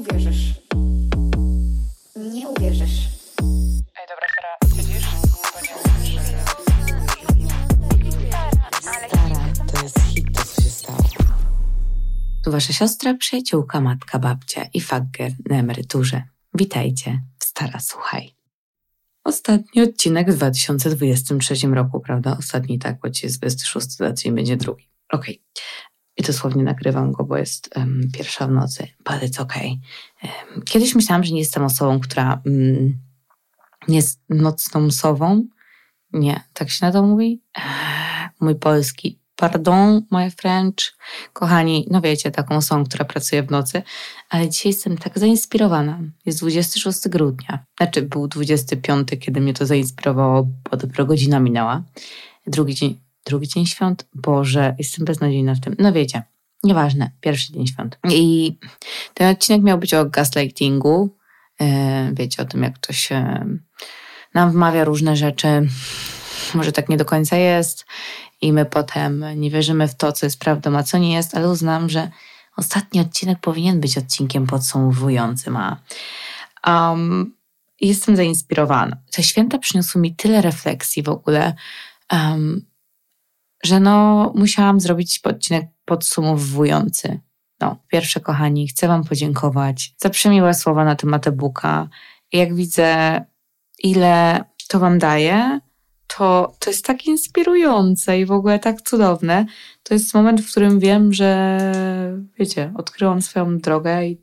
uwierzysz. Nie uwierzysz. Ej, dobra, Sara, nie Stara, to jest hit, to co się stało. Tu wasza siostra, przyjaciółka, matka, babcia i fager na emeryturze. Witajcie w Stara Słuchaj. Ostatni odcinek w 2023 roku, prawda? Ostatni tak, bo dzisiaj jest 26, za tydzień będzie drugi. Okej. I dosłownie nagrywam go, bo jest em, pierwsza w nocy, but it's okay. Em, kiedyś myślałam, że nie jestem osobą, która mm, jest nocną sową. Nie, tak się na to mówi? Eee, mój polski. Pardon, my French. Kochani, no wiecie, taką osobą, która pracuje w nocy, ale dzisiaj jestem tak zainspirowana. Jest 26 grudnia. Znaczy, był 25, kiedy mnie to zainspirowało, bo dopiero godzina minęła. Drugi dzień, drugi dzień świąt? Boże, jestem beznadziejna w tym. No wiecie, nieważne, pierwszy dzień świąt. I ten odcinek miał być o gaslightingu. E, wiecie, o tym, jak to się nam wmawia różne rzeczy. Może tak nie do końca jest i my potem nie wierzymy w to, co jest prawdą, a co nie jest, ale uznam, że ostatni odcinek powinien być odcinkiem podsumowującym, a um, jestem zainspirowana. Te święta przyniosły mi tyle refleksji w ogóle, um, że no musiałam zrobić odcinek podsumowujący. No, pierwsze kochani, chcę Wam podziękować za przemiłe słowa na temat e-booka. Jak widzę, ile to Wam daje, to, to jest tak inspirujące i w ogóle tak cudowne. To jest moment, w którym wiem, że wiecie, odkryłam swoją drogę i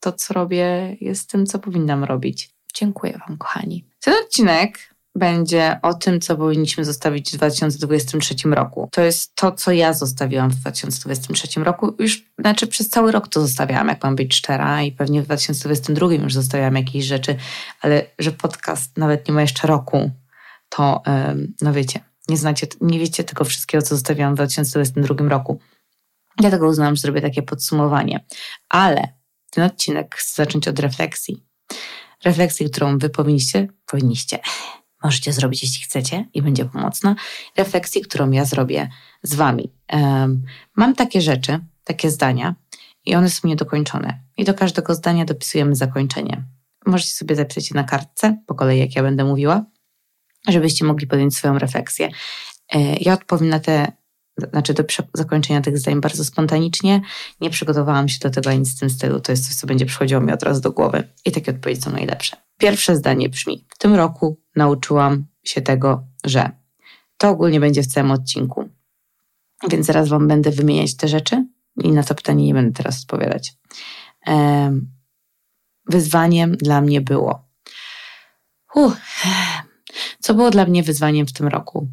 to, co robię, jest tym, co powinnam robić. Dziękuję Wam, kochani. Ten odcinek będzie o tym, co powinniśmy zostawić w 2023 roku. To jest to, co ja zostawiłam w 2023 roku. Już, znaczy przez cały rok to zostawiałam, jak mam być szczera i pewnie w 2022 już zostawiałam jakieś rzeczy, ale że podcast nawet nie ma jeszcze roku, to no wiecie, nie znacie, nie wiecie tego wszystkiego, co zostawiłam w 2022 roku. Dlatego uznałam, że zrobię takie podsumowanie. Ale ten odcinek chcę zacząć od refleksji. Refleksji, którą wy powinniście, powinniście, możecie zrobić, jeśli chcecie i będzie pomocna. Refleksji, którą ja zrobię z wami. Mam takie rzeczy, takie zdania i one są niedokończone. I do każdego zdania dopisujemy zakończenie. Możecie sobie zapisać je na kartce, po kolei jak ja będę mówiła, żebyście mogli podjąć swoją refleksję. E, Ja odpowiem na te, znaczy do zakończenia tych zdań bardzo spontanicznie. Nie przygotowałam się do tego ani z tym stylu. To jest coś, co będzie przychodziło mi od razu do głowy. I takie odpowiedzi są najlepsze. Pierwsze zdanie brzmi: W tym roku nauczyłam się tego, że to ogólnie będzie w całym odcinku. Więc zaraz Wam będę wymieniać te rzeczy i na to pytanie nie będę teraz odpowiadać. Em, Wyzwaniem dla mnie było. Uff, co było dla mnie wyzwaniem w tym roku?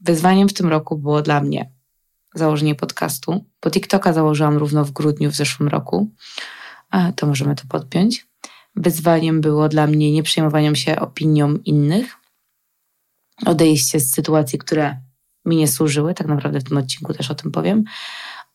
Wyzwaniem w tym roku było dla mnie założenie podcastu, bo TikToka założyłam równo w grudniu w zeszłym roku. To możemy to podpiąć. Wyzwaniem było dla mnie nie przejmowaniem się opinią innych, odejście z sytuacji, które mi nie służyły. Tak naprawdę w tym odcinku też o tym powiem.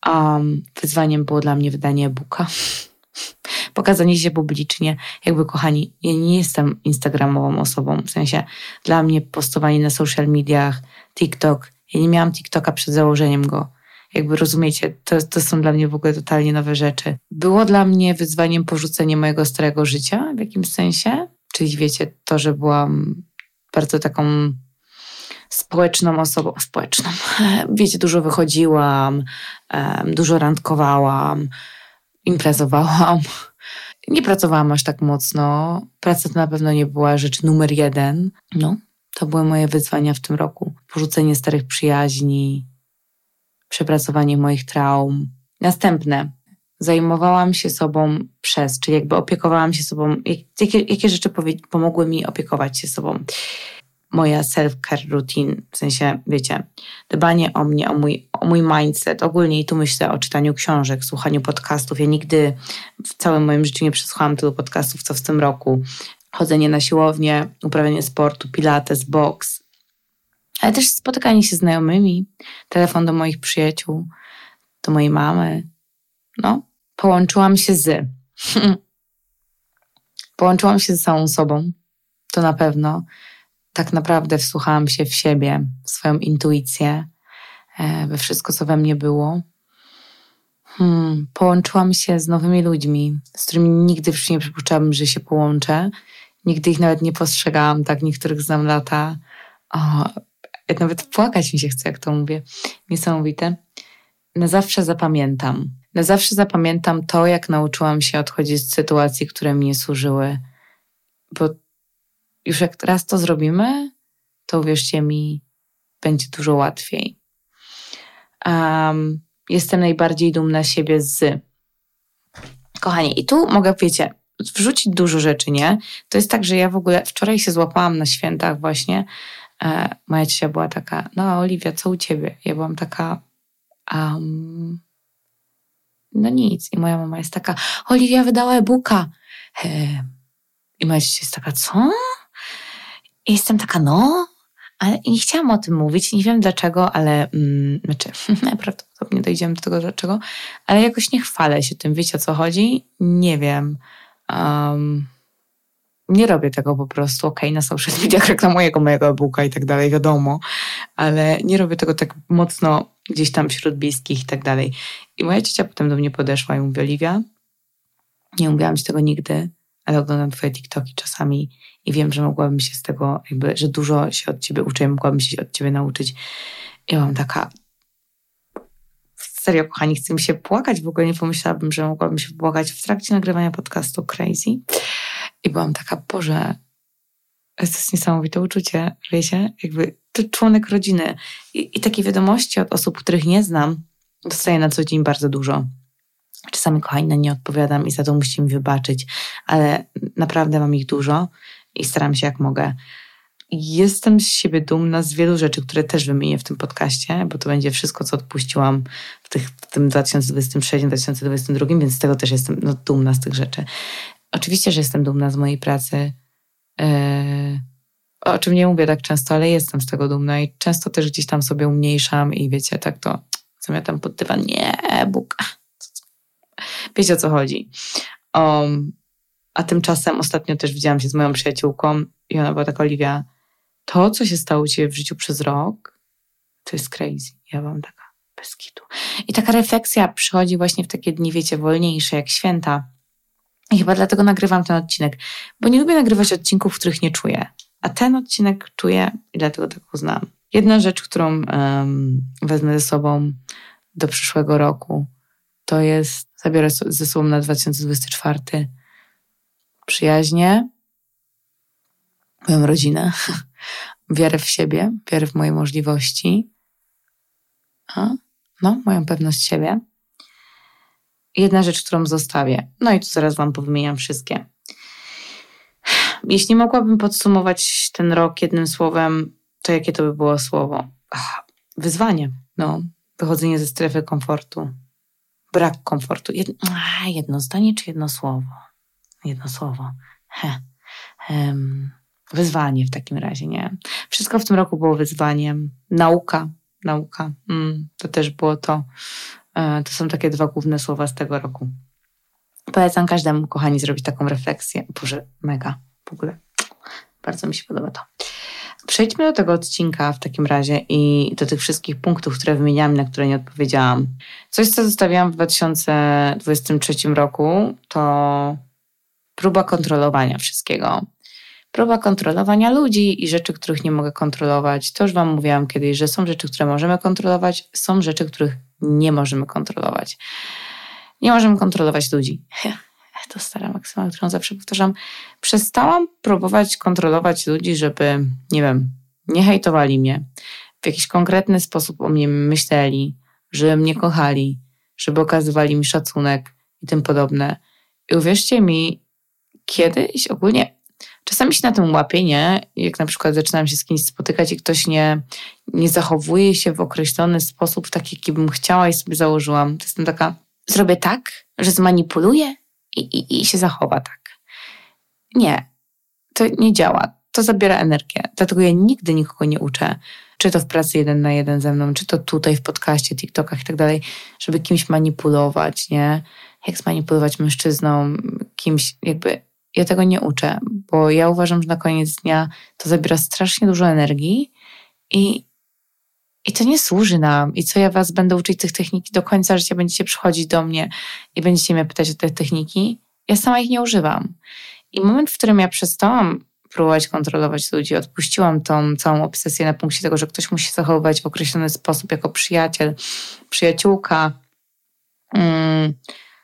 Um, wyzwaniem było dla mnie wydanie e-booka. Pokazanie się publicznie. Jakby, kochani, ja nie jestem instagramową osobą. W sensie, dla mnie postowanie na social mediach, TikTok. Ja nie miałam TikToka przed założeniem go. Jakby rozumiecie, to, to są dla mnie w ogóle totalnie nowe rzeczy. Było dla mnie wyzwaniem porzucenie mojego starego życia w jakimś sensie. Czyli wiecie, to, że byłam bardzo taką społeczną osobą, społeczną. Wiecie, dużo wychodziłam, dużo randkowałam, imprezowałam. Nie pracowałam aż tak mocno. Praca to na pewno nie była rzecz numer jeden. No, to były moje wyzwania w tym roku. Porzucenie starych przyjaźni, przepracowanie moich traum. Następne. Zajmowałam się sobą przez, czyli jakby opiekowałam się sobą. Jak- Jakie, jakie rzeczy pomogły mi opiekować się sobą? Moja self-care routine, w sensie, wiecie, dbanie o mnie, o mój, o mój mindset. Ogólnie i tu myślę o czytaniu książek, słuchaniu podcastów. Ja nigdy w całym moim życiu nie przesłuchałam tylu podcastów, co w tym roku. Chodzenie na siłownię, uprawianie sportu, pilates, boks, ale też spotykanie się z znajomymi, telefon do moich przyjaciół, do mojej mamy. No, połączyłam się z. połączyłam się z całą sobą, to na pewno. Tak naprawdę wsłuchałam się w siebie, w swoją intuicję, e, we wszystko, co we mnie było. Hmm. połączyłam się z nowymi ludźmi, z którymi nigdy życiu nie przypuszczałam, że się połączę. Nigdy ich nawet nie postrzegałam, tak niektórych znam lata. O, nawet płakać mi się chce, jak to mówię. Niesamowite. Na zawsze zapamiętam. Na zawsze zapamiętam to, jak nauczyłam się odchodzić z sytuacji, które mi nie służyły. Bo już jak raz to zrobimy, to uwierzcie mi, będzie dużo łatwiej. Um, jestem najbardziej dumna siebie z. Kochani, i tu mogę, wiecie, wrzucić dużo rzeczy, nie? To jest tak, że ja w ogóle wczoraj się złapałam na świętach właśnie. E, moja ciocia była taka, no Oliwia, co u ciebie? Ja byłam taka, um, no nic. I moja mama jest taka, Oliwia wydała e-booka. E, I moja ciocia jest taka, co? I jestem taka, no, ale nie chciałam o tym mówić, nie wiem dlaczego, ale mm, znaczy, prawdopodobnie dojdziemy do tego dlaczego, ale jakoś nie chwalę się tym. Wiecie o co chodzi? Nie wiem. Um, nie robię tego po prostu. Okej, okay, na social mediach reklamuję mojego e-booka i tak dalej, wiadomo, ale nie robię tego tak mocno gdzieś tam wśród bliskich i tak dalej. I moja ciocia potem do mnie podeszła i mówi, Oliwia, nie mówiłam ci tego nigdy, ale oglądam twoje TikToki czasami i wiem, że mogłabym się z tego, jakby, że dużo się od ciebie uczę, mogłabym się od ciebie nauczyć. I mam taka, serio, kochani, chcę mi się płakać, w ogóle nie pomyślałabym, że mogłabym się płakać w trakcie nagrywania podcastu Crazy. I byłam taka, Boże, to jest niesamowite uczucie, wiecie, jakby to członek rodziny. I, I takie wiadomości od osób, których nie znam, dostaję na co dzień bardzo dużo. Czasami, kochani, na nie odpowiadam i za to musicie mi wybaczyć, ale naprawdę mam ich dużo i staram się jak mogę. Jestem z siebie dumna z wielu rzeczy, które też wymienię w tym podcaście, bo to będzie wszystko, co odpuściłam w, tych, w tym 2023-2022, więc z tego też jestem no, dumna z tych rzeczy. Oczywiście, że jestem dumna z mojej pracy. Yy, o czym nie mówię tak często, ale jestem z tego dumna i często też gdzieś tam sobie umniejszam i wiecie, tak to zamiatam pod dywan. Nie, Bóg. Wiecie o co chodzi. Um, a tymczasem ostatnio też widziałam się z moją przyjaciółką i ona była taka, Oliwia, to, co się stało Ciebie w życiu przez rok, to jest crazy. Ja byłam taka, bez kitu. I taka refleksja przychodzi właśnie w takie dni, wiecie, wolniejsze, jak święta. I chyba dlatego nagrywam ten odcinek, bo nie lubię nagrywać odcinków, których nie czuję. A ten odcinek czuję i dlatego tak uznałam. Jedna rzecz, którą um, wezmę ze sobą do przyszłego roku, to jest, zabiorę ze sobą na 2024 przyjaźnie, moją rodzinę, wiarę w siebie, wiarę w moje możliwości, a, no, moją pewność siebie. Jedna rzecz, którą zostawię. No i tu zaraz Wam powymieniam wszystkie. Jeśli mogłabym podsumować ten rok jednym słowem, to jakie to by było słowo? Ach, wyzwanie. No, wychodzenie ze strefy komfortu. Brak komfortu. Jedno, a, jedno zdanie czy jedno słowo? Jedno słowo. He. Um, wyzwanie w takim razie, nie? Wszystko w tym roku było wyzwaniem. Nauka, nauka. Mm, to też było to. E, to są takie dwa główne słowa z tego roku. Polecam każdemu, kochani, zrobić taką refleksję. Boże, mega w ogóle. Bardzo mi się podoba to. Przejdźmy do tego odcinka w takim razie i do tych wszystkich punktów, które wymieniałam, na które nie odpowiedziałam. Coś, co zostawiłam w 2023 roku, to próba kontrolowania wszystkiego. Próba kontrolowania ludzi i rzeczy, których nie mogę kontrolować. To już Wam mówiłam kiedyś, że są rzeczy, które możemy kontrolować, są rzeczy, których nie możemy kontrolować. Nie możemy kontrolować ludzi. To stara maksyma, którą zawsze powtarzam. Przestałam próbować kontrolować ludzi, żeby, nie wiem, nie hejtowali mnie, w jakiś konkretny sposób o mnie myśleli, żeby mnie kochali, żeby okazywali mi szacunek i tym podobne. I uwierzcie mi, kiedyś ogólnie czasami się na tym łapię, nie? Jak na przykład zaczynam się z kimś spotykać i ktoś nie, nie zachowuje się w określony sposób, tak jaki bym chciała i sobie założyłam. To jestem taka, zrobię tak, że zmanipuluję i, i, i się zachowa tak. Nie, to nie działa. To zabiera energię. Dlatego ja nigdy nikogo nie uczę, czy to w pracy jeden na jeden ze mną, czy to tutaj w podcaście, TikTokach i tak dalej, żeby kimś manipulować, nie? Jak zmanipulować mężczyzną, kimś jakby ja tego nie uczę, bo ja uważam, że na koniec dnia to zabiera strasznie dużo energii i I to nie służy nam. I co ja was będę uczyć tych techniki do końca życia, będziecie przychodzić do mnie i będziecie mnie pytać o te techniki. Ja sama ich nie używam. I moment, w którym ja przestałam próbować kontrolować ludzi, odpuściłam tą całą obsesję na punkcie tego, że ktoś musi zachowywać w określony sposób jako przyjaciel, przyjaciółka, mm,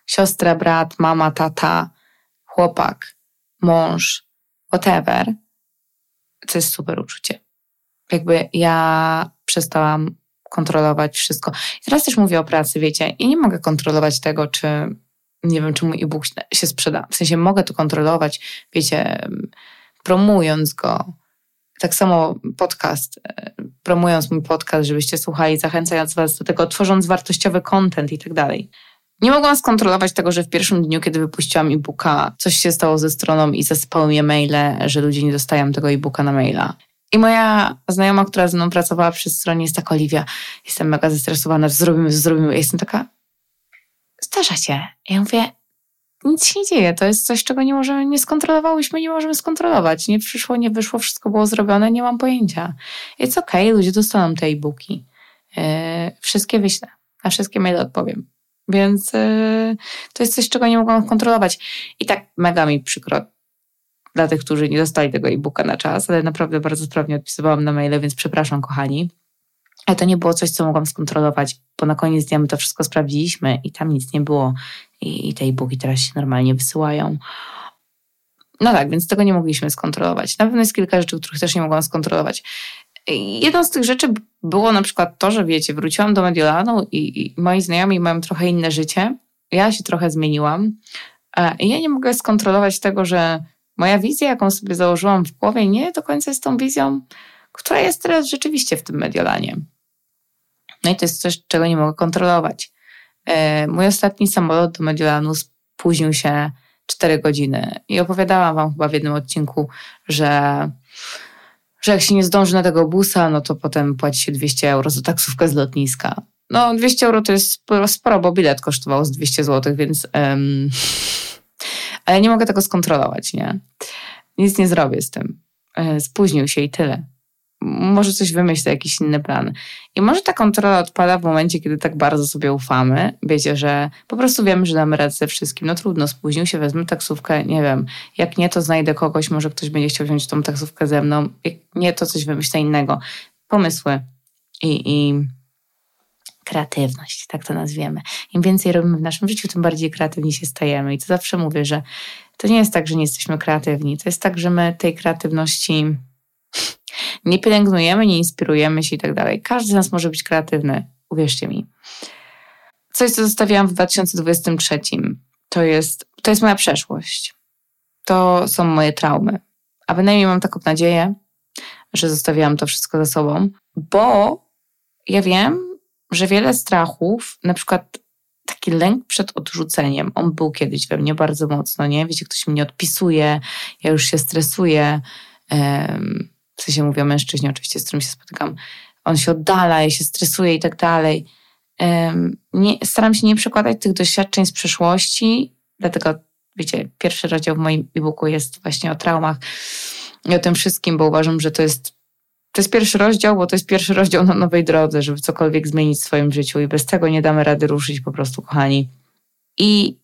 siostra, brat, mama, tata, chłopak, mąż, whatever, to jest super uczucie. Jakby ja przestałam kontrolować wszystko. I teraz też mówię o pracy, wiecie, i nie mogę kontrolować tego, czy nie wiem, czy mój e-book się sprzeda. W sensie mogę to kontrolować, wiecie, promując go. Tak samo podcast, e, promując mój podcast, żebyście słuchali, zachęcając was do tego, tworząc wartościowy content i tak dalej. Nie mogłam skontrolować tego, że w pierwszym dniu, kiedy wypuściłam e-booka, coś się stało ze stroną i zasypały mnie maile, że ludzie nie dostają tego e-booka na maila. I moja znajoma, która ze mną pracowała przy stronie, jest taka, Oliwia, jestem mega zestresowana, zrobimy, zrobimy. jestem taka, zdarza się. Ja mówię, nic się nie dzieje, to jest coś, czego nie możemy, nie skontrolowałyśmy, nie możemy skontrolować. Nie przyszło, nie wyszło, wszystko było zrobione, nie mam pojęcia. Jest okej, okay, ludzie dostaną te e-booki. Yy, wszystkie wyślę, na wszystkie maile odpowiem. Więc yy, to jest coś, czego nie mogłam kontrolować. I tak mega mi przykro dla tych, którzy nie dostali tego e-booka na czas, ale naprawdę bardzo sprawnie odpisywałam na maile, więc przepraszam, kochani. Ale to nie było coś, co mogłam skontrolować, bo na koniec dnia my to wszystko sprawdziliśmy i tam nic nie było. I, i te e-booki teraz się normalnie wysyłają. No tak, więc tego nie mogliśmy skontrolować. Na pewno jest kilka rzeczy, których też nie mogłam skontrolować. Jedną z tych rzeczy było na przykład to, że wiecie, wróciłam do Mediolanu i, i moi znajomi mają trochę inne życie. Ja się trochę zmieniłam. I ja nie mogę skontrolować tego, że moja wizja, jaką sobie założyłam w głowie, nie do końca jest tą wizją, która jest teraz rzeczywiście w tym Mediolanie. No i to jest coś, czego nie mogę kontrolować. E, mój ostatni samolot do Mediolanu spóźnił się 4 godziny i opowiadałam wam chyba w jednym odcinku, że, że jak się nie zdąży na tego busa, no to potem płaci się 200 euro za taksówkę z lotniska. No 200 euro to jest sporo, sporo bo bilet kosztował z 200 zł, więc... Um, ale nie mogę tego skontrolować, nie? Nic nie zrobię z tym. E, spóźnił się i tyle może coś wymyślę, jakiś inny plan. I może ta kontrola odpada w momencie, kiedy tak bardzo sobie ufamy. Wiecie, że po prostu wiemy, że damy radę ze wszystkim. No trudno, spóźnił się, wezmę taksówkę, nie wiem. Jak nie, to znajdę kogoś, może ktoś będzie chciał wziąć tą taksówkę ze mną. Jak nie, to coś wymyślę innego. Pomysły i, i kreatywność, tak to nazwiemy. Im więcej robimy w naszym życiu, tym bardziej kreatywni się stajemy. I to zawsze mówię, że to nie jest tak, że nie jesteśmy kreatywni. To jest tak, że my tej kreatywności nie pielęgnujemy, nie inspirujemy się i tak dalej. Każdy z nas może być kreatywny, uwierzcie mi. Coś, co zostawiłam w 2023, to jest, to jest moja przeszłość. To są moje traumy. A bynajmniej mam taką nadzieję, że zostawiłam to wszystko za sobą, bo ja wiem, że wiele strachów, na przykład taki lęk przed odrzuceniem, on był kiedyś we mnie bardzo mocno, nie? Wiecie, ktoś mnie odpisuje, ja już się stresuję. Um, w sensie mówię o mężczyźnie oczywiście, z którym się spotykam, on się oddala, ja się stresuje i tak dalej. Nie, staram się nie przekładać tych doświadczeń z przeszłości, dlatego wiecie, pierwszy rozdział w moim e-booku jest właśnie o traumach i o tym wszystkim, bo uważam, że to jest to jest pierwszy rozdział, bo to jest pierwszy rozdział na nowej drodze, żeby cokolwiek zmienić w swoim życiu i bez tego nie damy rady ruszyć po prostu, kochani. I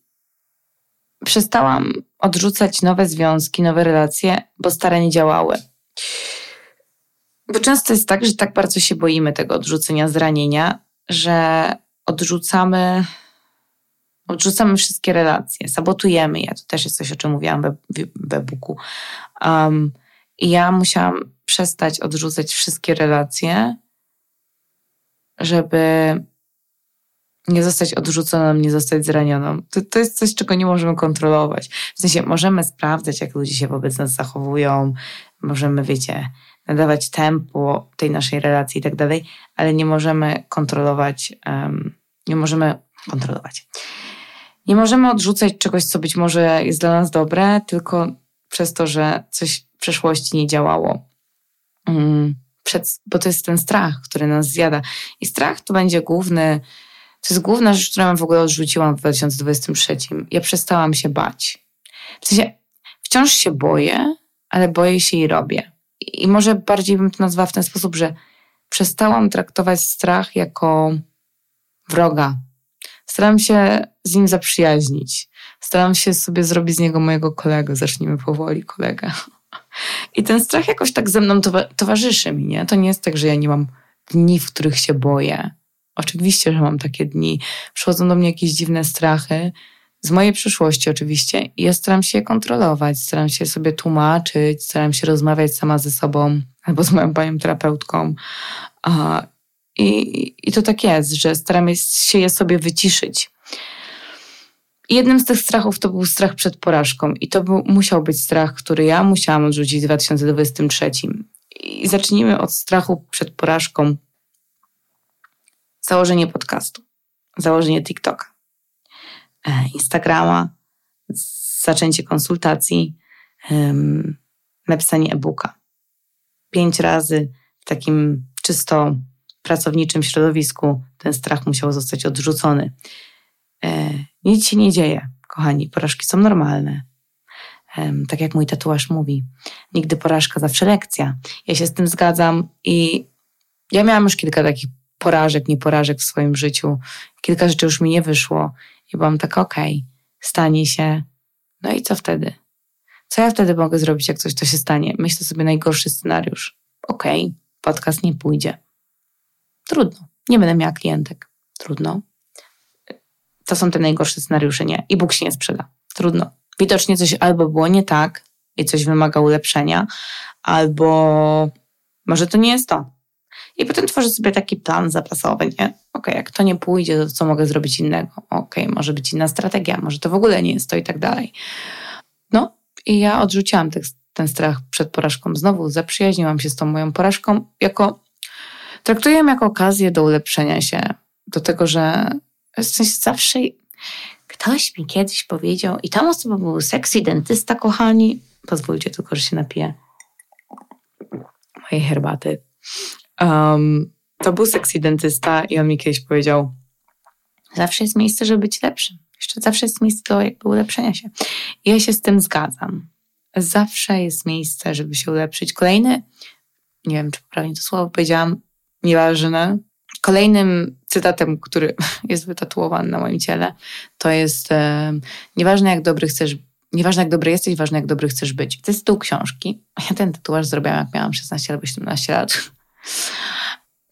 przestałam odrzucać nowe związki, nowe relacje, bo stare nie działały. Bo często jest tak, że tak bardzo się boimy tego odrzucenia zranienia, że odrzucamy, odrzucamy wszystkie relacje, sabotujemy je. To też jest coś, o czym mówiłam we, w e-booku. Um, I ja musiałam przestać odrzucać wszystkie relacje, żeby nie zostać odrzuconą, nie zostać zranioną. To, to jest coś, czego nie możemy kontrolować. W sensie możemy sprawdzać, jak ludzie się wobec nas zachowują, możemy, wiecie, nadawać tempo tej naszej relacji i tak dalej, ale nie możemy kontrolować, um, nie możemy kontrolować. Nie możemy odrzucać czegoś, co być może jest dla nas dobre, tylko przez to, że coś w przeszłości nie działało. Um, przed, bo to jest ten strach, który nas zjada. I strach to będzie główny, to jest główna rzecz, którą w ogóle odrzuciłam w 2023. Ja przestałam się bać. W sensie, wciąż się boję, ale boję się i robię. I może bardziej bym to nazwała w ten sposób, że przestałam traktować strach jako wroga. Staram się z nim zaprzyjaźnić. Staram się sobie zrobić z niego mojego kolegę. Zacznijmy powoli, kolega. I ten strach jakoś tak ze mną towarzyszy mi, nie? To nie jest tak, że ja nie mam dni, w których się boję. Oczywiście, że mam takie dni. Przychodzą do mnie jakieś dziwne strachy, z mojej przyszłości oczywiście, i ja staram się je kontrolować, staram się sobie tłumaczyć, staram się rozmawiać sama ze sobą albo z moją panią terapeutką. I, I to tak jest, że staram się je sobie wyciszyć. Jednym z tych strachów to był strach przed porażką, i to był, musiał być strach, który ja musiałam odrzucić w 2023. I zacznijmy od strachu przed porażką. Założenie podcastu, założenie TikToka, Instagrama, zaczęcie konsultacji, napisanie e-booka. Pięć razy w takim czysto pracowniczym środowisku ten strach musiał zostać odrzucony. E, nic się nie dzieje, kochani, porażki są normalne. Tak jak mój tatuaż mówi, nigdy porażka, zawsze lekcja. Ja się z tym zgadzam i ja miałam już kilka takich porażek, nieporażek w swoim życiu. Kilka rzeczy już mi nie wyszło i byłam tak, okej, okay, stanie się. No i co wtedy? Co ja wtedy mogę zrobić, jak coś to się stanie? Myślę sobie najgorszy scenariusz. Okej, okay, podcast nie pójdzie. Trudno. Nie będę miała klientek. Trudno. To są te najgorsze scenariusze, nie? E-book się nie sprzeda. Trudno. Widocznie coś albo było nie tak i coś wymaga ulepszenia, albo może to nie jest to. I potem tworzę sobie taki plan zapasowy, nie? Ok, jak to nie pójdzie, to co mogę zrobić innego? Ok, może być inna strategia, może to w ogóle nie jest to i tak dalej. No i ja odrzuciłam ten, ten strach przed porażką. Znowu zaprzyjaźniłam się z tą moją porażką jako traktuję ją jako okazję do ulepszenia się, do tego, że w sensie zawsze ktoś mi kiedyś powiedział, i tam osoba był sexy dentysta, kochani. Pozwólcie tylko, że się napiję mojej herbaty. Um, to był sexy dentysta i on mi kiedyś powiedział, zawsze jest miejsce, żeby być lepszym. Jeszcze zawsze jest miejsce do jakby ulepszenia się. I ja się z tym zgadzam. Zawsze jest miejsce, żeby się ulepszyć. Kolejny, nie wiem, czy poprawnie to słowo powiedziałam, nieważne. Kolejnym cytatem, który jest wytatuowany na moim ciele, to jest nieważne jak dobry chcesz, nieważne jak dobry jesteś, ważne jak dobry chcesz być. To jest tytuł książki. Ja ten tatuaż zrobiłam jak miałam 16 albo 17 lat.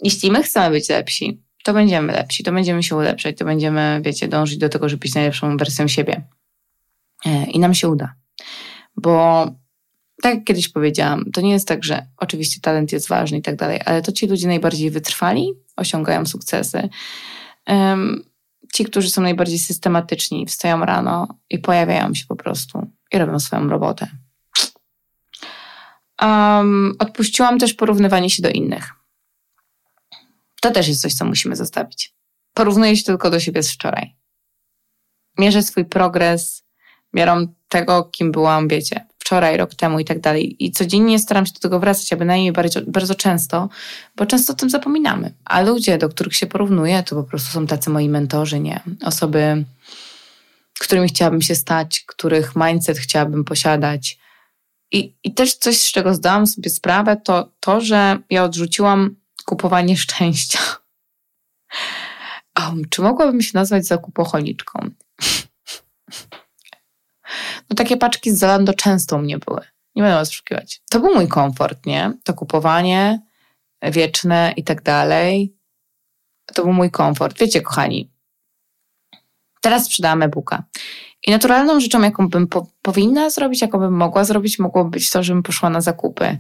Jeśli my chcemy być lepsi, to będziemy lepsi, to będziemy się ulepszać, to będziemy, wiecie, dążyć do tego, żeby być najlepszą wersją siebie. E, I nam się uda. Bo tak jak kiedyś powiedziałam, to nie jest tak, że oczywiście talent jest ważny i tak dalej, ale to ci ludzie najbardziej wytrwali osiągają sukcesy. Um, ci, którzy są najbardziej systematyczni, wstają rano i pojawiają się po prostu i robią swoją robotę. Um, odpuściłam też porównywanie się do innych. To też jest coś, co musimy zostawić. Porównuję się tylko do siebie z wczoraj. Mierzę swój progres miarą tego, kim byłam, wiecie, wczoraj, rok temu i tak dalej. I codziennie staram się do tego wracać, a bynajmniej bardzo, bardzo często, bo często o tym zapominamy. A ludzie, do których się porównuję, to po prostu są tacy moi mentorzy, nie? Osoby, którymi chciałabym się stać, których mindset chciałabym posiadać. I, I też coś, z czego zdałam sobie sprawę, to to, że ja odrzuciłam kupowanie szczęścia. Um, czy mogłabym się nazwać zakupocholiczką? No takie paczki z Zalando często u mnie były. Nie będę was oszukiwać. To był mój komfort, nie? To kupowanie wieczne i tak dalej. To był mój komfort. Wiecie, kochani, teraz sprzedałam e-booka. I naturalną rzeczą, jaką bym po, powinna zrobić, jaką bym mogła zrobić, mogłoby być to, żebym poszła na zakupy.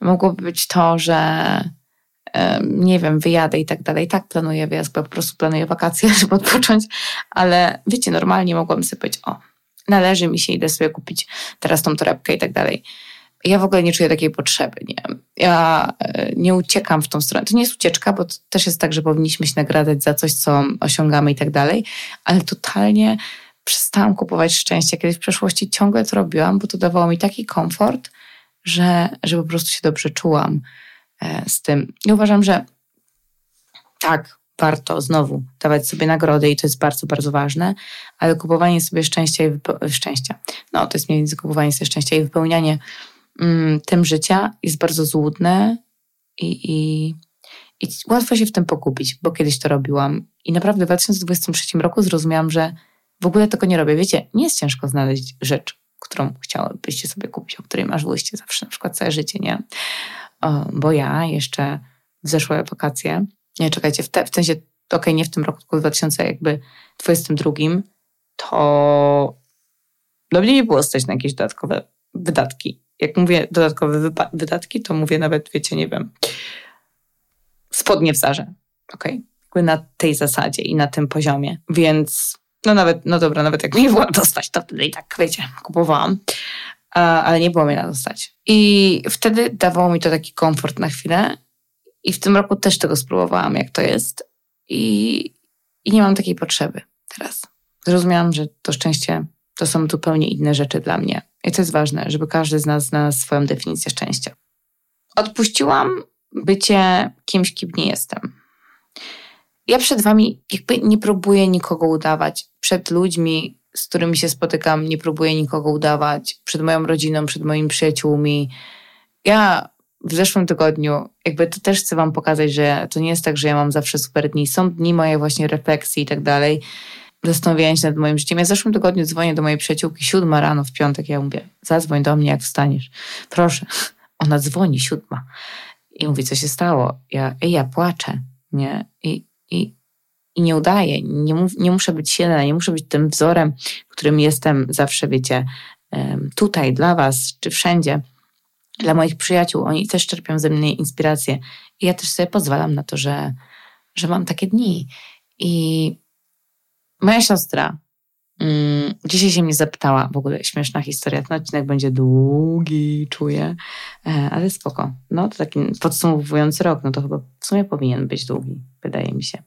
Mogłoby być to, że nie wiem, wyjadę i tak dalej. Tak planuję wyjazd, bo po prostu planuję wakacje, żeby odpocząć, ale wiecie, normalnie mogłabym sobie powiedzieć, o, należy mi się, idę sobie kupić teraz tą torebkę i tak dalej. Ja w ogóle nie czuję takiej potrzeby. Nie? Ja e, nie uciekam w tą stronę. To nie jest ucieczka, bo to też jest tak, że powinniśmy się nagradzać za coś, co osiągamy i tak dalej, ale totalnie przestałam kupować szczęście. Kiedyś w przeszłości ciągle to robiłam, bo to dawało mi taki komfort, że, że po prostu się dobrze czułam e, z tym. I uważam, że tak, warto znowu dawać sobie nagrody i to jest bardzo, bardzo ważne, ale kupowanie sobie szczęścia i szczęścia, no to jest mniej więcej kupowanie sobie szczęścia i wypełnianie mm, tym życia jest bardzo złudne i, i, I łatwo się w tym pogubić, bo kiedyś to robiłam. I naprawdę w 2023 roku zrozumiałam, że w ogóle tego nie robię. Wiecie, nie jest ciężko znaleźć rzecz, którą chciałybyście sobie kupić, o której marzyłyście zawsze, na przykład całe życie, nie? O, bo ja jeszcze w zeszłe wakacje, nie, czekajcie, w, te, w sensie, okej, okay, nie w tym roku, tylko w 2022, to dla mnie nie było stać na jakieś dodatkowe wydatki. Jak mówię dodatkowe wydatki, to mówię nawet, wiecie, nie wiem, spodnie w Zarze. Okej. Okay? Na tej zasadzie i na tym poziomie. Więc no nawet, no dobra, nawet jak nie było dostać, to wtedy i tak, wiecie, kupowałam. Ale nie było mnie na dostać. I wtedy dawało mi to taki komfort na chwilę. I w tym roku też tego spróbowałam, jak to jest. I, i nie mam takiej potrzeby teraz. Zrozumiałam, że to szczęście to są zupełnie inne rzeczy dla mnie. I to jest ważne, żeby każdy z nas znalazł swoją definicję szczęścia. Odpuściłam bycie kimś, kim nie jestem. Ja przed wami jakby nie próbuję nikogo udawać. Przed ludźmi, z którymi się spotykam, nie próbuję nikogo udawać. Przed moją rodziną, przed moimi przyjaciółmi. Ja w zeszłym tygodniu, jakby to też chcę wam pokazać, że to nie jest tak, że ja mam zawsze super dni. Są dni moje właśnie refleksji i tak dalej. Zastanawiania się nad moim życiem. Ja w zeszłym tygodniu dzwonię do mojej przyjaciółki siódma rano w piątek. Ja mówię, zadzwoń do mnie, jak wstaniesz. Proszę. Ona dzwoni siódma. I mówi, co się stało? Ja, ja płaczę, nie? I, i, i nie udaję. Nie, nie muszę być silna, nie muszę być tym wzorem, którym jestem zawsze, wiecie, tutaj dla was, czy wszędzie, dla moich przyjaciół. Oni też czerpią ze mnie inspirację. I ja też sobie pozwalam na to, że, że mam takie dni. I moja siostra Mm, dzisiaj się mnie zapytała, w ogóle śmieszna historia, ten odcinek będzie długi, czuję, e, ale spoko. No to taki podsumowujący rok, no to chyba w sumie powinien być długi, wydaje mi się.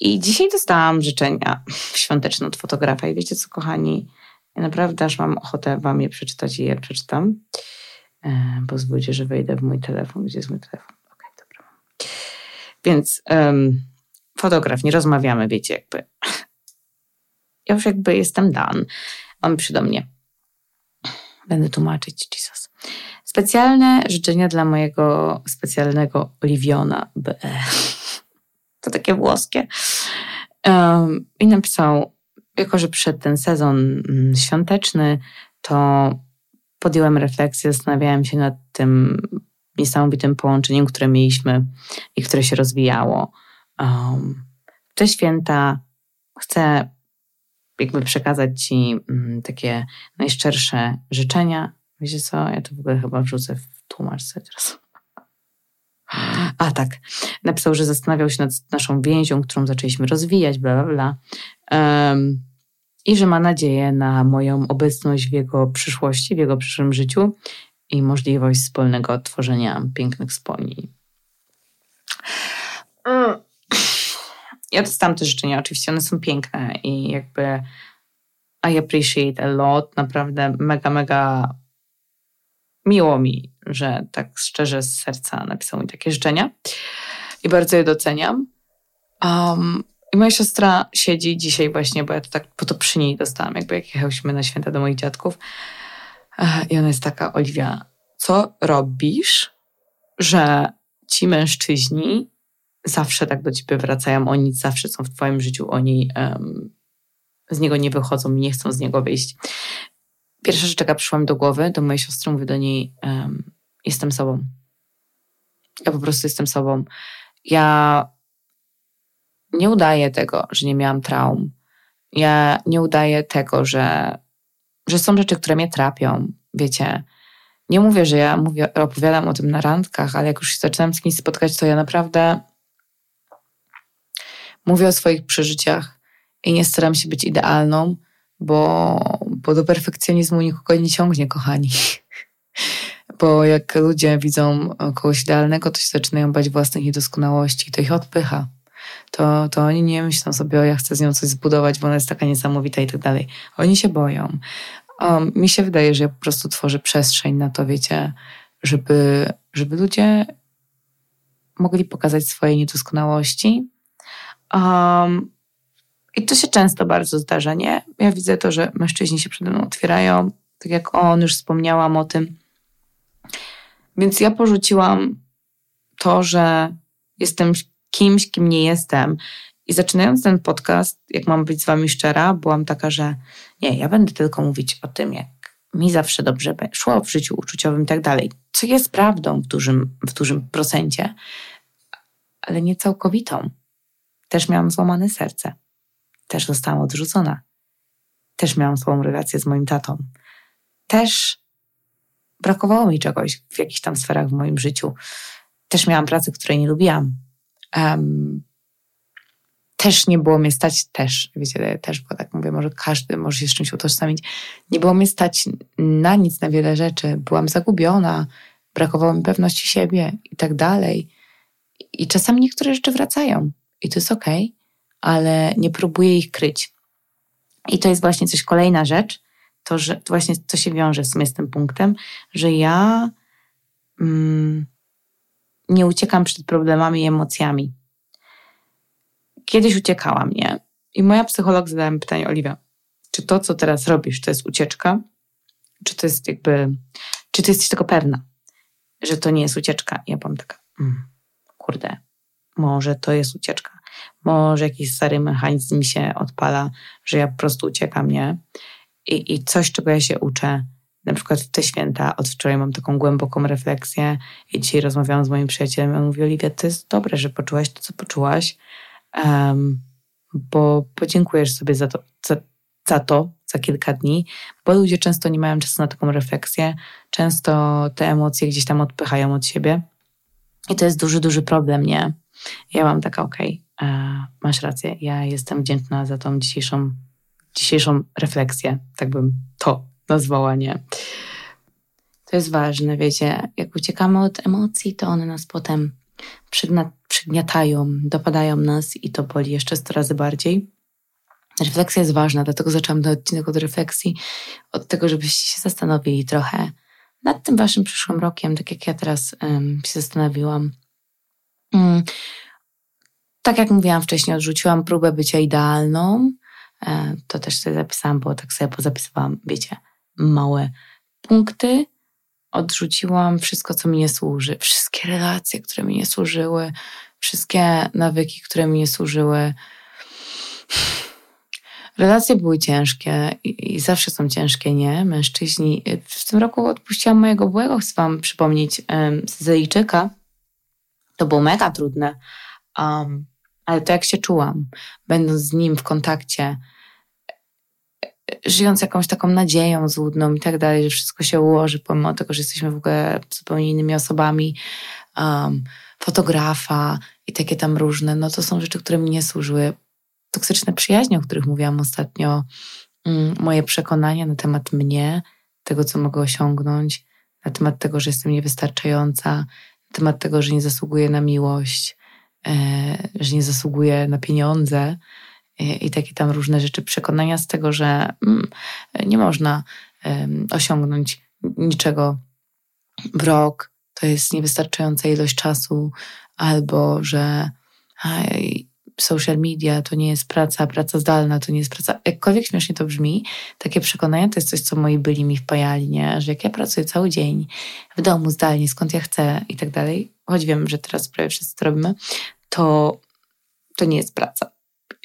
I dzisiaj dostałam życzenia świąteczne od fotografa i wiecie co, kochani, ja naprawdę aż mam ochotę wam je przeczytać i je przeczytam. E, pozwólcie, że wejdę w mój telefon. Gdzie jest mój telefon? Okej, okay, dobra. Więc um, fotograf, nie rozmawiamy, wiecie, jakby ja już jakby jestem dan. On przy do mnie. Będę tłumaczyć, Jesus. Specjalne życzenia dla mojego specjalnego Oliwiona. To takie włoskie. Um, I napisał, jako że przyszedł ten sezon mm, świąteczny, to podjąłem refleksję, zastanawiałem się nad tym niesamowitym połączeniem, które mieliśmy i które się rozwijało. Um, te święta chcę jakby przekazać Ci mm, takie najszczersze życzenia. Wiecie co, ja to w ogóle chyba wrzucę w tłumaczce teraz. A tak, napisał, że zastanawiał się nad naszą więzią, którą zaczęliśmy rozwijać, bla, bla, bla. Um, I że ma nadzieję na moją obecność w jego przyszłości, w jego przyszłym życiu i możliwość wspólnego odtworzenia pięknych wspomnień. Mm ja dostałam te życzenia, oczywiście one są piękne i jakby I appreciate a lot, naprawdę mega, mega miło mi, że tak szczerze z serca napisał mi takie życzenia i bardzo je doceniam. Um, I moja siostra siedzi dzisiaj właśnie, bo ja to tak, po to przy niej dostałam, jakby jak jechałyśmy na święta do moich dziadków. I ona jest taka, Oliwia, co robisz, że ci mężczyźni zawsze tak do ciebie wracają, oni zawsze są w twoim życiu, oni um, z niego nie wychodzą i nie chcą z niego wyjść. Pierwsza rzecz, jaka przyszła mi do głowy, do mojej siostry, mówię do niej, um, jestem sobą. Ja po prostu jestem sobą. Ja nie udaję tego, że nie miałam traum. Ja nie udaję tego, że, że są rzeczy, które mnie trapią. Wiecie, nie mówię, że ja mówię, opowiadam o tym na randkach, ale jak już się zaczynam z kimś spotkać, to ja naprawdę mówię o swoich przeżyciach i nie staram się być idealną, bo, bo do perfekcjonizmu nikogo nie ciągnie, kochani. Bo jak ludzie widzą kogoś idealnego, to się zaczynają bać własnych niedoskonałości i to ich odpycha. To, to oni nie myślą sobie, o ja chcę z nią coś zbudować, bo ona jest taka niesamowita i tak dalej. Oni się boją. Mi się wydaje, że ja po prostu tworzę przestrzeń na to, wiecie, żeby, żeby ludzie mogli pokazać swoje niedoskonałości, Um, I to się często bardzo zdarza, nie? Ja widzę to, że mężczyźni się przede mną otwierają, tak jak on, już wspomniałam o tym. Więc ja porzuciłam to, że jestem kimś, kim nie jestem. I zaczynając ten podcast, jak mam być z wami szczera, byłam taka, że nie, ja będę tylko mówić o tym, jak mi zawsze dobrze szło w życiu uczuciowym i tak dalej. Co jest prawdą w dużym, w dużym procencie, ale nie całkowitą. Też miałam złamane serce. Też zostałam odrzucona. Też miałam słabą relację z moim tatą. Też brakowało mi czegoś w jakichś tam sferach w moim życiu. Też miałam pracę, której nie lubiłam. Um, też nie było mnie stać, też, wiecie, też, bo tak mówię, może każdy może się z czymś utożsamić. Nie było mnie stać na nic, na wiele rzeczy. Byłam zagubiona, brakowało mi pewności siebie i tak dalej. I czasami niektóre rzeczy wracają i to jest okej, okay, ale nie próbuję ich kryć. I to jest właśnie coś, kolejna rzecz, to, że to właśnie to się wiąże w sumie z tym punktem, że ja mm, nie uciekam przed problemami i emocjami. Kiedyś uciekałam, nie? I moja psycholog zadała mi pytanie, Oliwia, czy to, co teraz robisz, to jest ucieczka? Czy to jest jakby, czy ty jesteś tego pewna, że to nie jest ucieczka? Ja byłam taka, mm, kurde, może to jest ucieczka. Może jakiś stary mechanizm mi się odpala, że ja po prostu uciekam, nie? I, I coś, czego ja się uczę, na przykład w te święta, od wczoraj mam taką głęboką refleksję i dzisiaj rozmawiałam z moim przyjacielem on mówi, Oliwia, to jest dobre, że poczułaś to, co poczułaś, um, bo podziękujesz sobie za to, za, za to, za kilka dni, bo ludzie często nie mają czasu na taką refleksję, często te emocje gdzieś tam odpychają od siebie i to jest duży, duży problem, nie? Ja mam taka, okej, okay, e, masz rację, ja jestem wdzięczna za tą dzisiejszą, dzisiejszą refleksję, tak bym to nazwała, nie? To jest ważne, wiecie, jak uciekamy od emocji, to one nas potem przygniatają, dopadają nas i to boli jeszcze 100 razy bardziej. Refleksja jest ważna, dlatego zaczęłam ten odcinek od refleksji, od tego, żebyście się zastanowili trochę nad tym waszym przyszłym rokiem, tak jak ja teraz um, się zastanowiłam. Um, tak jak mówiłam wcześniej, odrzuciłam próbę bycia idealną. E, to też sobie zapisałam, bo tak sobie pozapisywałam, wiecie, małe punkty. Odrzuciłam wszystko, co mi nie służy. Wszystkie relacje, które mi nie służyły. Wszystkie nawyki, które mi nie służyły. Relacje były ciężkie i, i, zawsze są ciężkie, nie? Mężczyźni. W tym roku odpuściłam mojego byłego, chcę wam przypomnieć, Zejczyka. To było mega trudne. Um, ale to jak się czułam, będąc z nim w kontakcie, żyjąc jakąś taką nadzieją złudną i tak dalej, że wszystko się ułoży, pomimo tego, że jesteśmy w ogóle zupełnie innymi osobami, um, fotografa i takie tam różne, no to są rzeczy, które mi nie służyły. Toksyczne przyjaźnie, o których mówiłam ostatnio, um, moje przekonania na temat mnie, tego, co mogę osiągnąć, na temat tego, że jestem niewystarczająca, temat tego, że nie zasługuję na miłość, e, że nie zasługuję na pieniądze, i takie tam różne rzeczy, przekonania z tego, że mm, nie można osiągnąć niczego w rok, to jest niewystarczająca ilość czasu, albo że social media to nie jest praca, praca zdalna to nie jest praca. Jakkolwiek śmiesznie to brzmi, takie przekonania to jest coś, co moi byli mi wpajali, nie? że jak ja pracuję cały dzień w domu, zdalnie, skąd ja chcę i tak dalej, choć wiem, że teraz prawie wszyscy to robimy, to to nie jest praca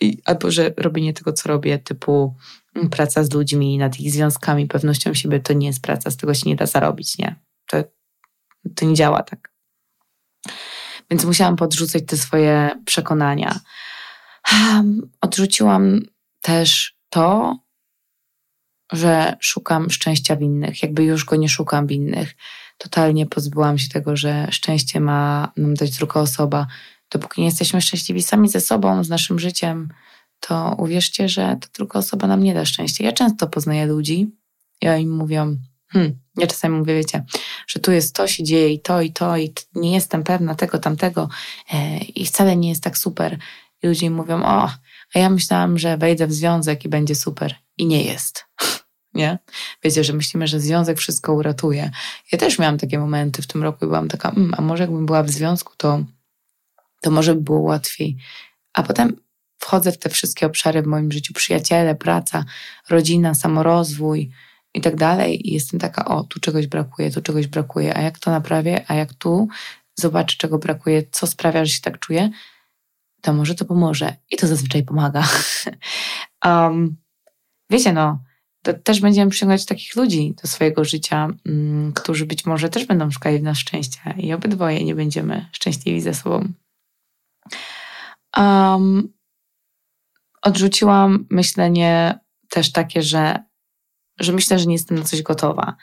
i, albo że robienie tego, co robię, typu mm, praca z ludźmi, nad ich związkami, pewnością siebie, to nie jest praca, z tego się nie da zarobić, nie? To, to nie działa tak. Więc musiałam podrzucać te swoje przekonania. Odrzuciłam też to, że szukam szczęścia w innych, jakby już go nie szukam w innych. Totalnie pozbyłam się tego, że szczęście ma nam dać druga osoba, dopóki nie jesteśmy szczęśliwi sami ze sobą, z naszym życiem, to uwierzcie, że ta druga osoba nam nie da szczęścia. Ja często poznaję ludzi i oni mówią, hmm, ja czasami mówię, wiecie, że tu jest to, się dzieje i to, i to, i nie jestem pewna tego, tamtego e, i wcale nie jest tak super. I ludzie mówią, o, a ja myślałam, że wejdę w związek i będzie super. I nie jest. nie? Wiecie, że myślimy, że związek wszystko uratuje. Ja też miałam takie momenty w tym roku i byłam taka, mm, a może jakbym była w związku, to to może by było łatwiej. A potem wchodzę w te wszystkie obszary w moim życiu, przyjaciele, praca, rodzina, samorozwój i tak dalej i jestem taka, o, tu czegoś brakuje, tu czegoś brakuje, a jak to naprawię, a jak tu zobaczy, czego brakuje, co sprawia, że się tak czuje, to może to pomoże. I to zazwyczaj pomaga. um, wiecie, no, to też będziemy przyciągać takich ludzi do swojego życia, um, którzy być może też będą szukali w nas szczęścia i obydwoje nie będziemy szczęśliwi ze sobą. Um, odrzuciłam myślenie też takie, że, że myślę, że nie jestem na coś gotowa.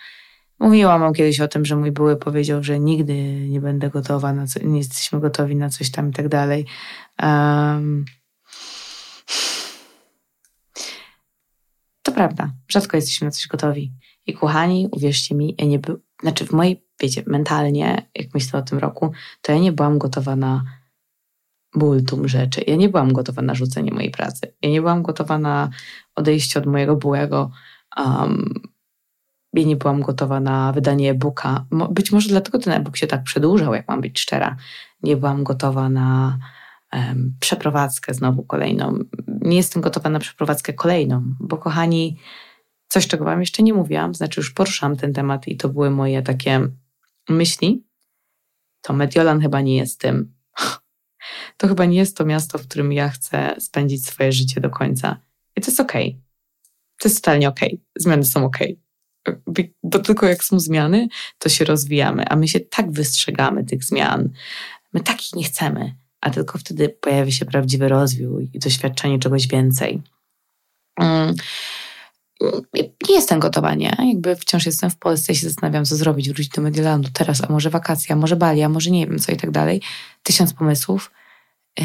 Mówiłam mu kiedyś o tym, że mój były powiedział, że nigdy nie będę gotowa, na co, nie jesteśmy gotowi na coś tam i tak dalej. Um, to prawda, rzadko jesteśmy na coś gotowi. I kochani, uwierzcie mi, ja nie był, znaczy w mojej, wiecie, mentalnie, jak myślę o tym roku, to ja nie byłam gotowa na bultum rzeczy. Ja nie byłam gotowa na rzucenie mojej pracy. Ja nie byłam gotowa na odejście od mojego byłego. Um, nie byłam gotowa na wydanie e-booka. Być może dlatego ten e-book się tak przedłużał, jak mam być szczera. Nie byłam gotowa na um, przeprowadzkę znowu kolejną. Nie jestem gotowa na przeprowadzkę kolejną, bo kochani, coś, czego wam jeszcze nie mówiłam, znaczy już poruszałam ten temat i to były moje takie myśli, to Mediolan chyba nie jest tym. To chyba nie jest to miasto, w którym ja chcę spędzić swoje życie do końca. I to jest okej. Okay. To jest totalnie okej. Okay. Zmiany są okej. Okay bo tylko jak są zmiany, to się rozwijamy, a my się tak wystrzegamy tych zmian. My takich nie chcemy, a tylko wtedy pojawia się prawdziwy rozwój i doświadczenie czegoś więcej. Mm. Nie jestem gotowa, nie? Jakby wciąż jestem w Polsce i się zastanawiam, co zrobić, wrócić do Mediolandu teraz, a może wakacje, a może Bali, a może nie wiem co i tak dalej. Tysiąc pomysłów. Yy,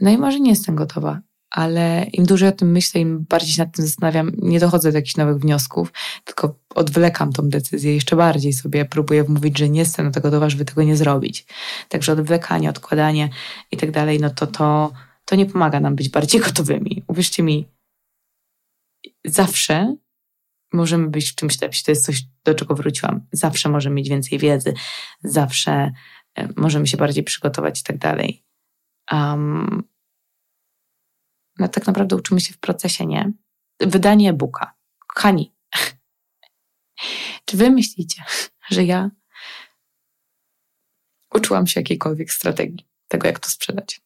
no i może nie jestem gotowa, ale im dłużej o tym myślę, im bardziej się nad tym zastanawiam, nie dochodzę do jakichś nowych wniosków, tylko odwlekam tą decyzję jeszcze bardziej sobie, próbuję wmówić, że nie jestem do tego gotowa, żeby tego nie zrobić. Także odwlekanie, odkładanie i tak dalej, no to, to, to nie pomaga nam być bardziej gotowymi. Uwierzcie mi, zawsze możemy być w czymś lepsi. To jest coś, do czego wróciłam. Zawsze możemy mieć więcej wiedzy, zawsze e, możemy się bardziej przygotować i tak dalej. No tak naprawdę uczymy się w procesie, nie? Wydanie e-booka. Kochani, czy wy myślicie, że ja uczyłam się jakiejkolwiek strategii tego, jak to sprzedać?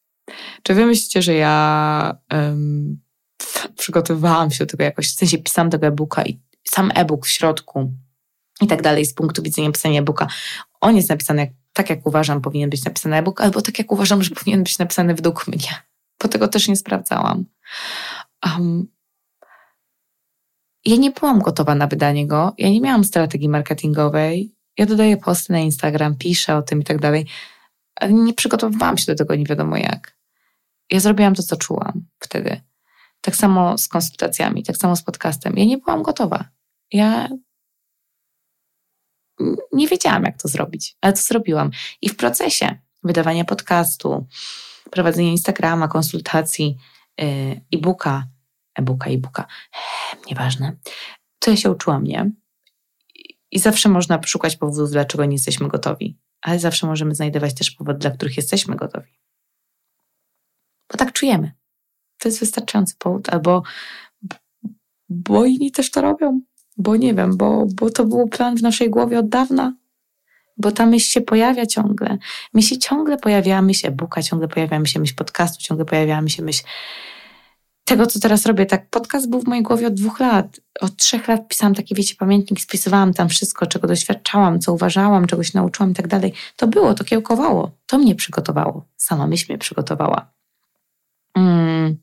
Czy wy myślicie, że ja um, przygotowywałam się do tego jakoś, w sensie pisałam tego e-booka i sam e-book w środku i tak dalej z punktu widzenia pisania e-booka, on jest napisany jak, tak, jak uważam powinien być napisany e-book, albo tak, jak uważam, że powinien być napisany według mnie bo tego też nie sprawdzałam. Um, ja nie byłam gotowa na wydanie go, ja nie miałam strategii marketingowej. Ja dodaję posty na Instagram, piszę o tym i tak dalej, ale nie przygotowywałam się do tego nie wiadomo jak. Ja zrobiłam to, co czułam wtedy. Tak samo z konsultacjami, tak samo z podcastem. Ja nie byłam gotowa. Ja nie wiedziałam, jak to zrobić, ale to zrobiłam. I w procesie wydawania podcastu, prowadzenia Instagrama, konsultacji, y, e-booka, e-booka, e-booka, nieważne. To ja się uczyłam, nie? I zawsze można szukać powodów, dlaczego nie jesteśmy gotowi, ale zawsze możemy znajdować też powody, dla których jesteśmy gotowi. Bo tak czujemy. To jest wystarczający powód, albo bo inni też to robią, bo nie wiem, bo, bo to był plan w naszej głowie od dawna, bo ta myśl się pojawia ciągle. Myśl ciągle pojawia, myśl e-booka, ciągle pojawia mi się myśl podcastu, ciągle pojawia mi się myśl tego, co teraz robię. Tak, podcast był w mojej głowie od dwóch lat. Od trzech lat pisałam taki, wiecie, pamiętnik, spisywałam tam wszystko, czego doświadczałam, co uważałam, czego się nauczyłam i tak dalej. To było, to kiełkowało. To mnie przygotowało. Sama myśl mnie przygotowała. Hmm.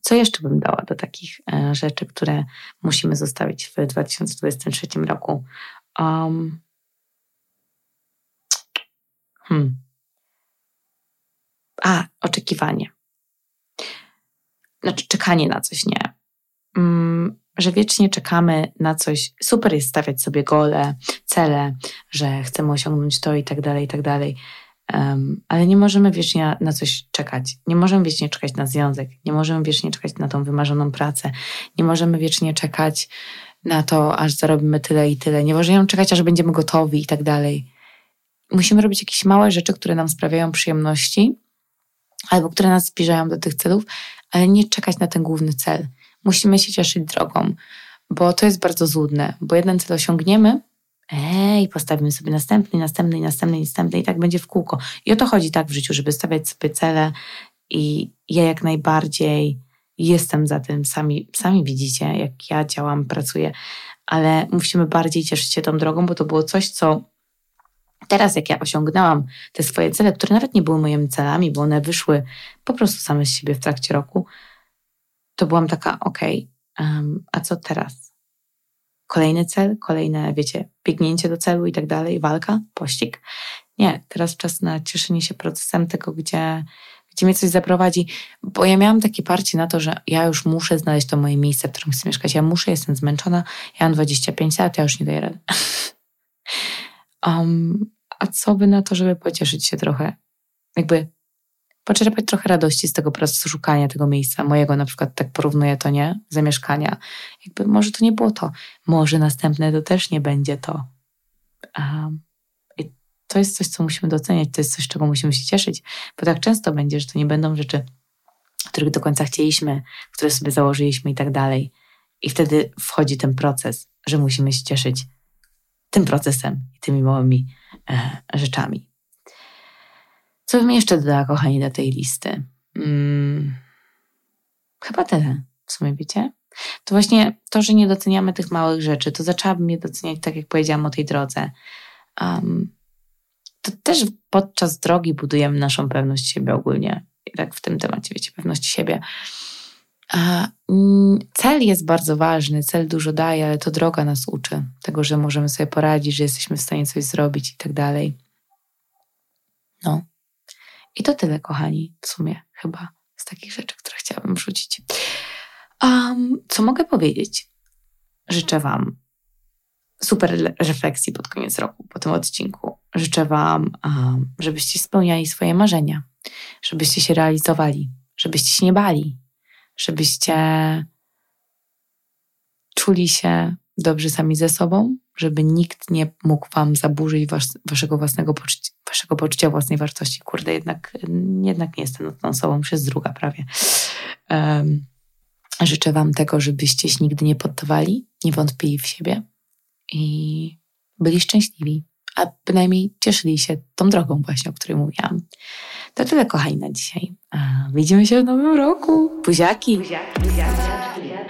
Co jeszcze bym dała do takich e, rzeczy, które musimy zostawić w 2023 roku? Um, Hmm. A, oczekiwanie. Znaczy, czekanie na coś, nie. Mm, że wiecznie czekamy na coś. Super jest stawiać sobie gole, cele, że chcemy osiągnąć to i tak dalej, i tak dalej. Um, ale nie możemy wiecznie na coś czekać. Nie możemy wiecznie czekać na związek. Nie możemy wiecznie czekać na tą wymarzoną pracę. Nie możemy wiecznie czekać na to, aż zarobimy tyle i tyle. Nie możemy czekać, aż będziemy gotowi i tak dalej musimy robić jakieś małe rzeczy, które nam sprawiają przyjemności albo które nas zbliżają do tych celów, ale nie czekać na ten główny cel. Musimy się cieszyć drogą, bo to jest bardzo złudne, bo jeden cel osiągniemy Ej, postawimy sobie następny, następny, następny, następny i tak będzie w kółko. I o to chodzi tak w życiu, żeby stawiać sobie cele i ja jak najbardziej jestem za tym. Sami, sami widzicie, jak ja działam, pracuję, ale musimy bardziej cieszyć się tą drogą, bo to było coś, co teraz, jak ja osiągnęłam te swoje cele, które nawet nie były moimi celami, bo one wyszły po prostu same z siebie w trakcie roku, to byłam taka, okej, okay, a co teraz? Kolejny cel, kolejne, wiecie, biegnięcie do celu i tak dalej, walka, pościg. Nie, teraz czas na cieszenie się procesem tego, gdzie, gdzie mnie coś zaprowadzi, bo ja miałam takie parcie na to, że ja już muszę znaleźć to moje miejsce, w którym chcę mieszkać. Ja muszę, jestem zmęczona, ja mam 25 lat, ja już nie daję rady. um, a co by na to, żeby pocieszyć się trochę? Jakby poczerpać trochę radości z tego procesu szukania tego miejsca, mojego na przykład, tak porównuję to, nie? Zamieszkania. Jakby może to nie było to, może następne to też nie będzie to. Um, I to jest coś, co musimy doceniać, to jest coś, czego musimy się cieszyć, bo tak często będzie, że to nie będą rzeczy, których do końca chcieliśmy, które sobie założyliśmy i tak dalej. I wtedy wchodzi ten proces, że musimy się cieszyć tym procesem i tymi małymi e, rzeczami. Co bym jeszcze dodała, kochani, do tej listy? Hmm, chyba tyle, w sumie wiecie. To właśnie to, że nie doceniamy tych małych rzeczy, to zaczęłabym je doceniać, tak jak powiedziałam o tej drodze. Um, to też podczas drogi budujemy naszą pewność siebie ogólnie. Tak w tym temacie, wiecie, pewności siebie. A, mm, cel jest bardzo ważny, cel dużo daje, ale to droga nas uczy tego, że możemy sobie poradzić, że jesteśmy w stanie coś zrobić i tak dalej. No. I to tyle, kochani, w sumie chyba z takich rzeczy, które chciałabym wrzucić. Um, co mogę powiedzieć? Życzę Wam super refleksji pod koniec roku, po tym odcinku. Życzę Wam, um, żebyście spełniali swoje marzenia, żebyście się realizowali, żebyście się nie bali, żebyście czuli się dobrze sami ze sobą, żeby nikt nie mógł wam zaburzyć was, waszego własnego poczucia, waszego poczucia własnej wartości. Kurde, jednak, jednak nie jestem tą osobą, jest druga prawie. Um, życzę wam tego, żebyście się nigdy nie poddawali, nie wątpili w siebie i byli szczęśliwi, a bynajmniej cieszyli się tą drogą właśnie, o której mówiłam. To tyle, kochani, na dzisiaj. A widzimy się w nowym roku. Buziaki! Buziaki, buziaki, buziaki.